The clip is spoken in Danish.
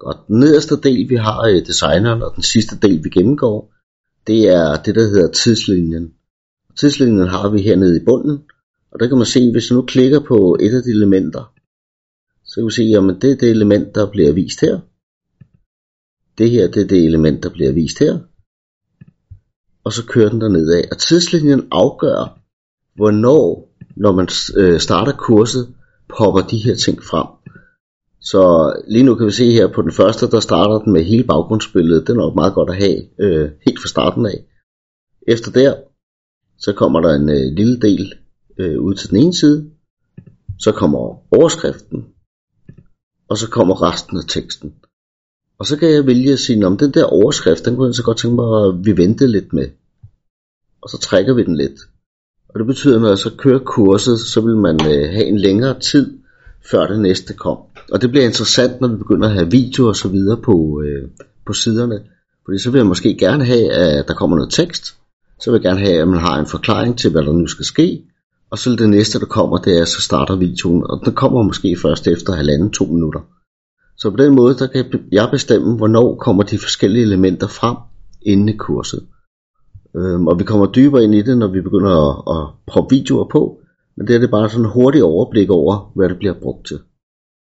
Og Den nederste del, vi har i designeren, og den sidste del, vi gennemgår, det er det, der hedder tidslinjen. Tidslinjen har vi hernede i bunden, og der kan man se, hvis jeg nu klikker på et af de elementer, så kan vi se, at det er det element, der bliver vist her. Det her, det er det element, der bliver vist her. Og så kører den der nedad. Og tidslinjen afgør, hvornår, når man øh, starter kurset, popper de her ting frem. Så lige nu kan vi se her på den første, der starter den med hele baggrundsbilledet. Det er nok meget godt at have øh, helt fra starten af. Efter der, så kommer der en øh, lille del øh, ud til den ene side. Så kommer overskriften. Og så kommer resten af teksten. Og så kan jeg vælge at sige, om den der overskrift, den kunne jeg så godt tænke mig, at vi venter lidt med. Og så trækker vi den lidt. Og det betyder, at når jeg så kører kurset, så vil man øh, have en længere tid, før det næste kom. Og det bliver interessant, når vi begynder at have video og så videre på, øh, på siderne. Fordi så vil jeg måske gerne have, at der kommer noget tekst. Så vil jeg gerne have, at man har en forklaring til, hvad der nu skal ske. Og så det næste, der kommer, det er, så starter videoen. Og den kommer måske først efter halvanden, to minutter. Så på den måde, der kan jeg bestemme, hvornår kommer de forskellige elementer frem inden i kurset. Øhm, og vi kommer dybere ind i det, når vi begynder at, at proppe videoer på. Men det er det bare sådan en hurtig overblik over, hvad det bliver brugt til.